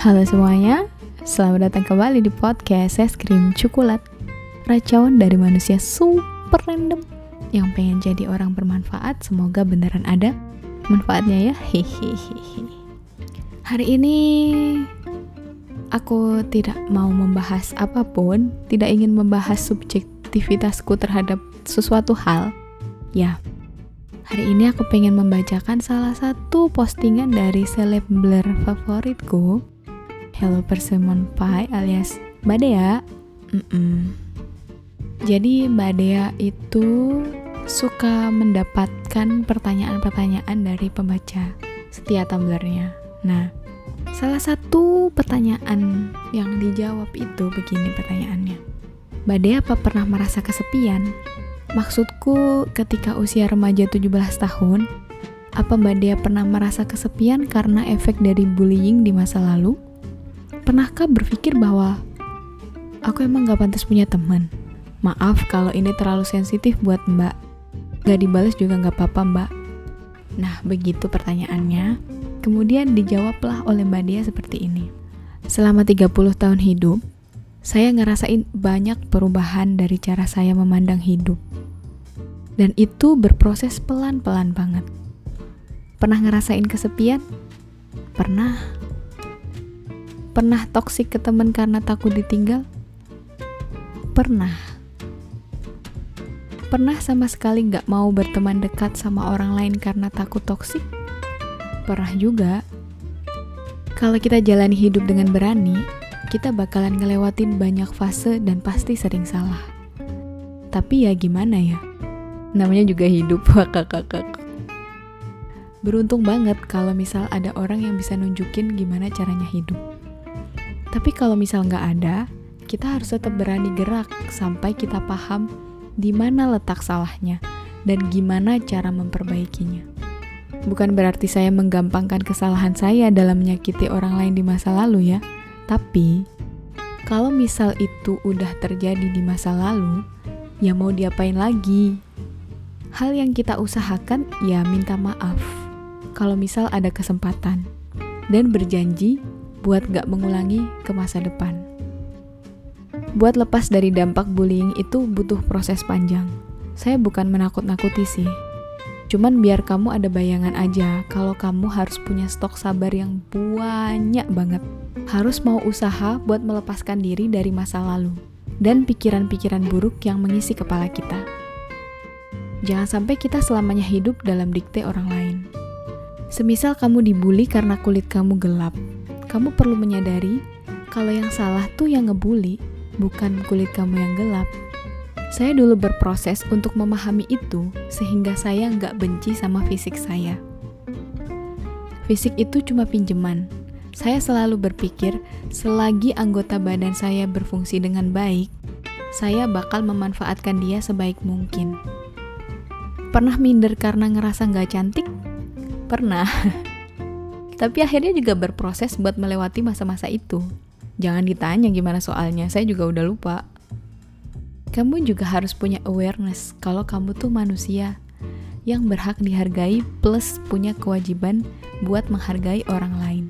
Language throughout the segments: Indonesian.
Halo semuanya, selamat datang kembali di podcast Es Krim Coklat Racauan dari manusia super random Yang pengen jadi orang bermanfaat, semoga beneran ada manfaatnya ya. Hehehe. Hari ini aku tidak mau membahas apa pun Tidak ingin membahas subjektivitasku terhadap sesuatu hal. Ya, hari ini aku pengen membacakan salah satu postingan dari selebler favoritku Hello Persimmon Pie alias Mbak Dea. Mm -mm. Jadi Mbak itu suka mendapatkan pertanyaan-pertanyaan dari pembaca setia Tumblrnya. Nah, salah satu pertanyaan yang dijawab itu begini pertanyaannya. Mbak apa pernah merasa kesepian? Maksudku ketika usia remaja 17 tahun, apa Mbak Dea pernah merasa kesepian karena efek dari bullying di masa lalu? Pernahkah berpikir bahwa aku emang gak pantas punya teman? Maaf kalau ini terlalu sensitif buat mbak. Gak dibalas juga gak apa-apa mbak. Nah, begitu pertanyaannya. Kemudian dijawablah oleh mbak Dia seperti ini. Selama 30 tahun hidup, saya ngerasain banyak perubahan dari cara saya memandang hidup. Dan itu berproses pelan-pelan banget. Pernah ngerasain kesepian? Pernah Pernah toksik ke temen karena takut ditinggal? Pernah. Pernah sama sekali gak mau berteman dekat sama orang lain karena takut toksik? Pernah juga. Kalau kita jalani hidup dengan berani, kita bakalan ngelewatin banyak fase dan pasti sering salah. Tapi ya gimana ya? Namanya juga hidup, kakak-kakak. Beruntung banget kalau misal ada orang yang bisa nunjukin gimana caranya hidup. Tapi kalau misal nggak ada, kita harus tetap berani gerak sampai kita paham di mana letak salahnya dan gimana cara memperbaikinya. Bukan berarti saya menggampangkan kesalahan saya dalam menyakiti orang lain di masa lalu ya, tapi kalau misal itu udah terjadi di masa lalu, ya mau diapain lagi? Hal yang kita usahakan ya minta maaf kalau misal ada kesempatan dan berjanji buat gak mengulangi ke masa depan. Buat lepas dari dampak bullying itu butuh proses panjang. Saya bukan menakut-nakuti sih. Cuman biar kamu ada bayangan aja kalau kamu harus punya stok sabar yang banyak banget. Harus mau usaha buat melepaskan diri dari masa lalu dan pikiran-pikiran buruk yang mengisi kepala kita. Jangan sampai kita selamanya hidup dalam dikte orang lain. Semisal kamu dibully karena kulit kamu gelap, kamu perlu menyadari kalau yang salah tuh yang ngebully, bukan kulit kamu yang gelap. Saya dulu berproses untuk memahami itu, sehingga saya nggak benci sama fisik saya. Fisik itu cuma pinjeman. Saya selalu berpikir, selagi anggota badan saya berfungsi dengan baik, saya bakal memanfaatkan dia sebaik mungkin. Pernah minder karena ngerasa nggak cantik? Pernah. Tapi akhirnya juga berproses buat melewati masa-masa itu. Jangan ditanya gimana soalnya, saya juga udah lupa. Kamu juga harus punya awareness kalau kamu tuh manusia yang berhak dihargai plus punya kewajiban buat menghargai orang lain.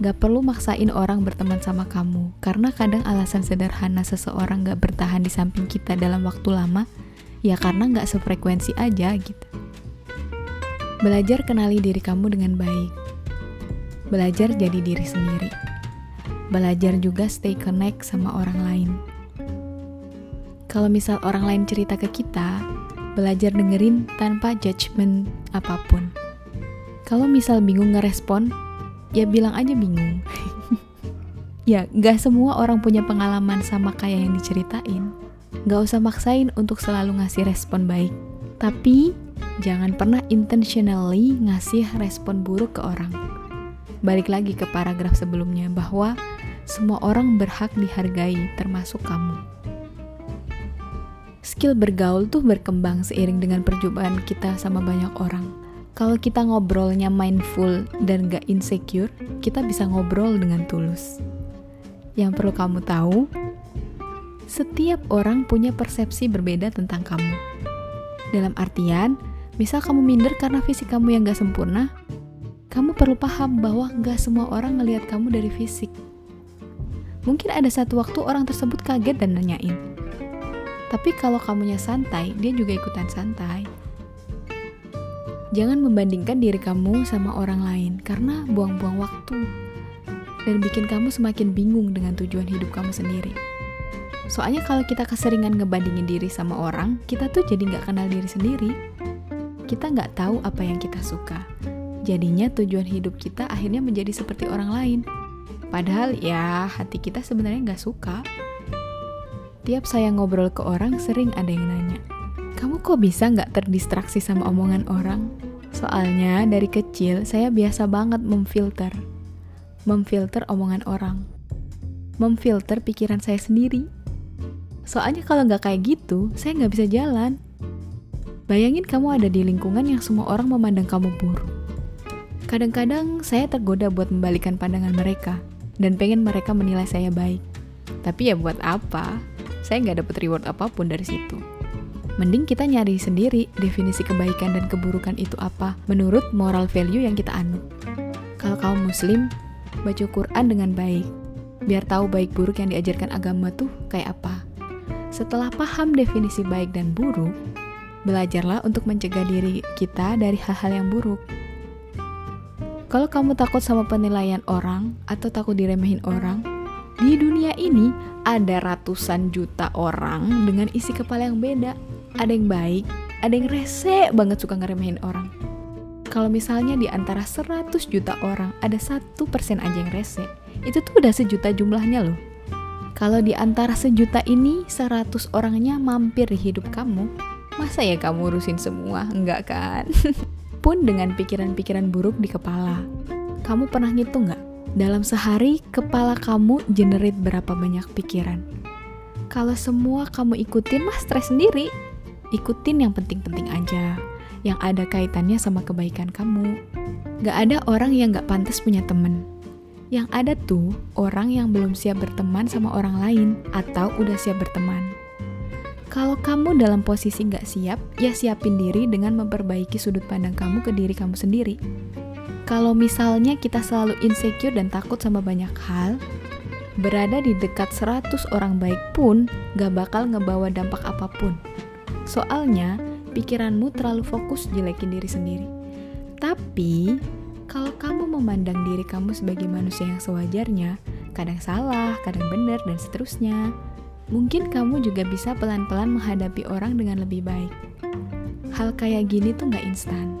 Gak perlu maksain orang berteman sama kamu, karena kadang alasan sederhana seseorang gak bertahan di samping kita dalam waktu lama, ya karena gak sefrekuensi aja gitu. Belajar kenali diri kamu dengan baik belajar jadi diri sendiri. Belajar juga stay connect sama orang lain. Kalau misal orang lain cerita ke kita, belajar dengerin tanpa judgement apa pun. Kalau misal bingung ngerespon, ya bilang aja bingung. ya, gak semua orang punya pengalaman sama kayak yang diceritain. Gak usah maksain untuk selalu ngasih respon baik. Tapi, jangan pernah intentionally ngasih respon buruk ke orang balik lagi ke paragraf sebelumnya bahwa semua orang berhak dihargai termasuk kamu. Skill bergaul tuh berkembang seiring dengan perjumpaan kita sama banyak orang. Kalau kita ngobrolnya mindful dan gak insecure, kita bisa ngobrol dengan tulus. Yang perlu kamu tahu, setiap orang punya persepsi berbeda tentang kamu. Dalam artian, misal kamu minder karena fisik kamu yang gak sempurna, kamu perlu paham bahwa nggak semua orang ngelihat kamu dari fisik. Mungkin ada satu waktu orang tersebut kaget dan nanyain. Tapi kalau kamunya santai, dia juga ikutan santai. Jangan membandingkan diri kamu sama orang lain karena buang-buang waktu dan bikin kamu semakin bingung dengan tujuan hidup kamu sendiri. Soalnya kalau kita keseringan ngebandingin diri sama orang, kita tuh jadi nggak kenal diri sendiri. Kita nggak tahu apa yang kita suka. Jadinya tujuan hidup kita akhirnya menjadi seperti orang lain. Padahal ya hati kita sebenarnya nggak suka. Tiap saya ngobrol ke orang sering ada yang nanya, kamu kok bisa nggak terdistraksi sama omongan orang? Soalnya dari kecil saya biasa banget memfilter. Memfilter omongan orang. Memfilter pikiran saya sendiri. Soalnya kalau nggak kayak gitu, saya nggak bisa jalan. Bayangin kamu ada di lingkungan yang semua orang memandang kamu buruk. Kadang-kadang saya tergoda buat membalikan pandangan mereka dan pengen mereka menilai saya baik. Tapi ya buat apa? Saya nggak dapet reward apa pun dari situ. Mending kita nyari sendiri definisi kebaikan dan keburukan itu apa menurut moral value yang kita anut. Kalau kamu muslim, baca Quran dengan baik. Biar tahu baik buruk yang diajarkan agama tuh kayak apa. Setelah paham definisi baik dan buruk, belajarlah untuk mencegah diri kita dari hal-hal yang buruk. Kalau kamu takut sama penilaian orang atau takut diremehin orang, di dunia ini ada ratusan juta orang dengan isi kepala yang beda ada yang baik, ada yang rese banget suka ngeremehin orang. Kalau misalnya di antara 100 juta orang ada satu persen aja yang rese, itu tuh udah sejuta jumlahnya loh. Kalau di antara sejuta ini 100 orangnya mampir di hidup kamu, masa ya kamu urusin semua? Enggak kan? Pun dengan pikiran-pikiran buruk di kepala. Kamu pernah ngitung nggak? Dalam sehari, kepala kamu generate berapa banyak pikiran? Kalau semua kamu ikutin, mah stres sendiri ikutin yang penting-penting aja, yang ada kaitannya sama kebaikan kamu. Gak ada orang yang gak pantas punya temen. Yang ada tuh orang yang belum siap berteman sama orang lain atau udah siap berteman. Kalau kamu dalam posisi gak siap, ya siapin diri dengan memperbaiki sudut pandang kamu ke diri kamu sendiri. Kalau misalnya kita selalu insecure dan takut sama banyak hal, berada di dekat 100 orang baik pun gak bakal ngebawa dampak apa pun. Soalnya, pikiranmu terlalu fokus jelekin diri sendiri. Tapi, kalau kamu memandang diri kamu sebagai manusia yang sewajarnya, kadang salah, kadang benar, dan seterusnya, mungkin kamu juga bisa pelan-pelan menghadapi orang dengan lebih baik. Hal kayak gini tuh gak instan.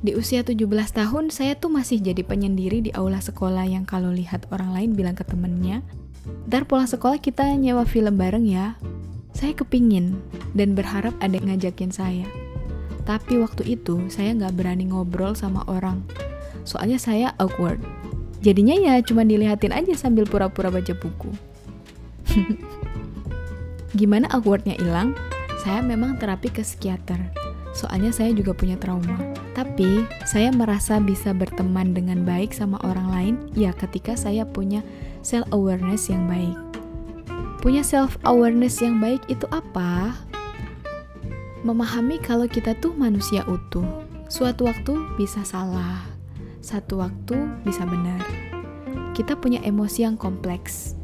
Di usia 17 tahun, saya tuh masih jadi penyendiri di aula sekolah yang kalau lihat orang lain bilang ke temennya, Ntar pulang sekolah kita nyewa film bareng ya, saya kepingin dan berharap ada yang ngajakin saya. Tapi waktu itu saya nggak berani ngobrol sama orang. Soalnya saya awkward. Jadinya ya cuma dilihatin aja sambil pura-pura baca buku. Gimana awkwardnya hilang? Saya memang terapi ke psikiater. Soalnya saya juga punya trauma. Tapi saya merasa bisa berteman dengan baik sama orang lain ya ketika saya punya self awareness yang baik. Punya self awareness yang baik itu apa? Memahami kalau kita tuh manusia utuh. Suatu waktu bisa salah, satu waktu bisa benar. Kita punya emosi yang kompleks.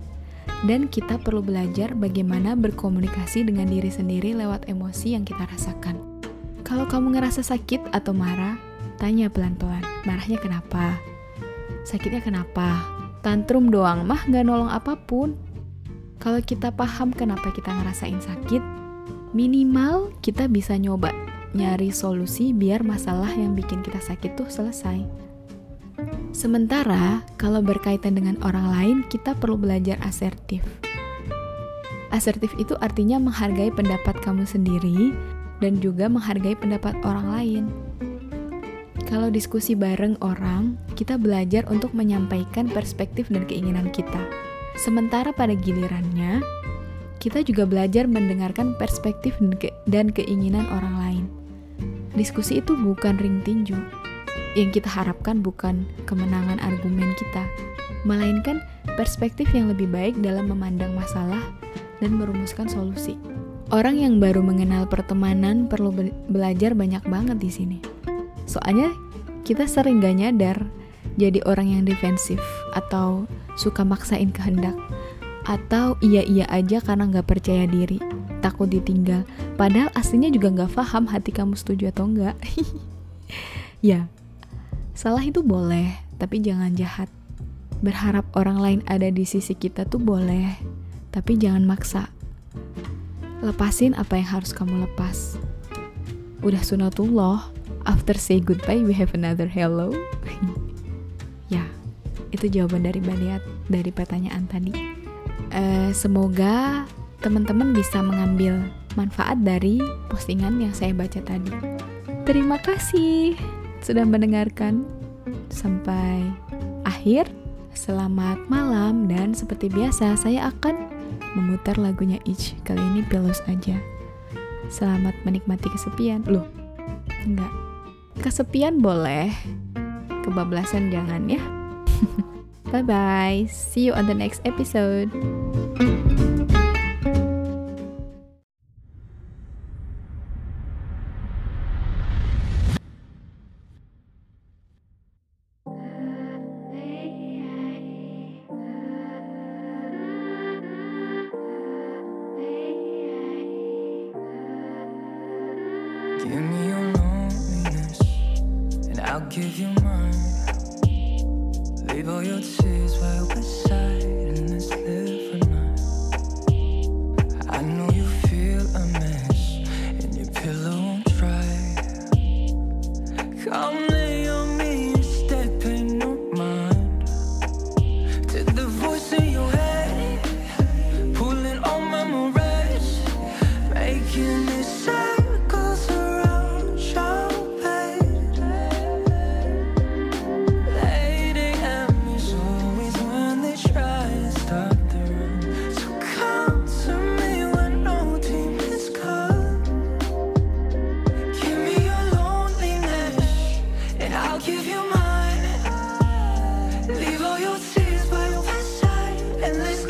Dan kita perlu belajar bagaimana berkomunikasi dengan diri sendiri lewat emosi yang kita rasakan. Kalau kamu ngerasa sakit atau marah, tanya pelan-pelan, marahnya kenapa? Sakitnya kenapa? Tantrum doang mah gak nolong apa pun. Kalau kita paham kenapa kita ngerasain sakit, minimal kita bisa nyoba nyari solusi biar masalah yang bikin kita sakit tuh selesai. Sementara kalau berkaitan dengan orang lain, kita perlu belajar asertif. Asertif itu artinya menghargai pendapat kamu sendiri dan juga menghargai pendapat orang lain. Kalau diskusi bareng orang, kita belajar untuk menyampaikan perspektif dan keinginan kita Sementara pada gilirannya, kita juga belajar mendengarkan perspektif dan, ke dan keinginan orang lain. Diskusi itu bukan ring tinju. Yang kita harapkan bukan kemenangan argumen kita, melainkan perspektif yang lebih baik dalam memandang masalah dan merumuskan solusi. Orang yang baru mengenal pertemanan perlu be belajar banyak banget di sini. Soalnya kita sering gak nyadar jadi orang yang defensif atau suka maksain kehendak atau iya-iya aja karena nggak percaya diri, takut ditinggal. Padahal aslinya juga nggak paham hati kamu setuju atau enggak. ya, salah itu boleh, tapi jangan jahat. Berharap orang lain ada di sisi kita tuh boleh, tapi jangan maksa. Lepasin apa yang harus kamu lepas. Udah sunatullah, after say goodbye we have another hello. ya, itu jawaban dari Baniat dari pertanyaan tadi. Uh, semoga teman-teman bisa mengambil manfaat dari postingan yang saya baca tadi. Terima kasih sudah mendengarkan sampai akhir. Selamat malam dan seperti biasa saya akan memutar lagunya Each. Kali ini pilus aja. Selamat menikmati kesepian. Loh, enggak. Kesepian boleh, kebablasan jangan ya. bye bye. See you on the next episode. Give you mine. Leave all your tears by my you mine. Leave all your tears by your bedside And this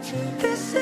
This is.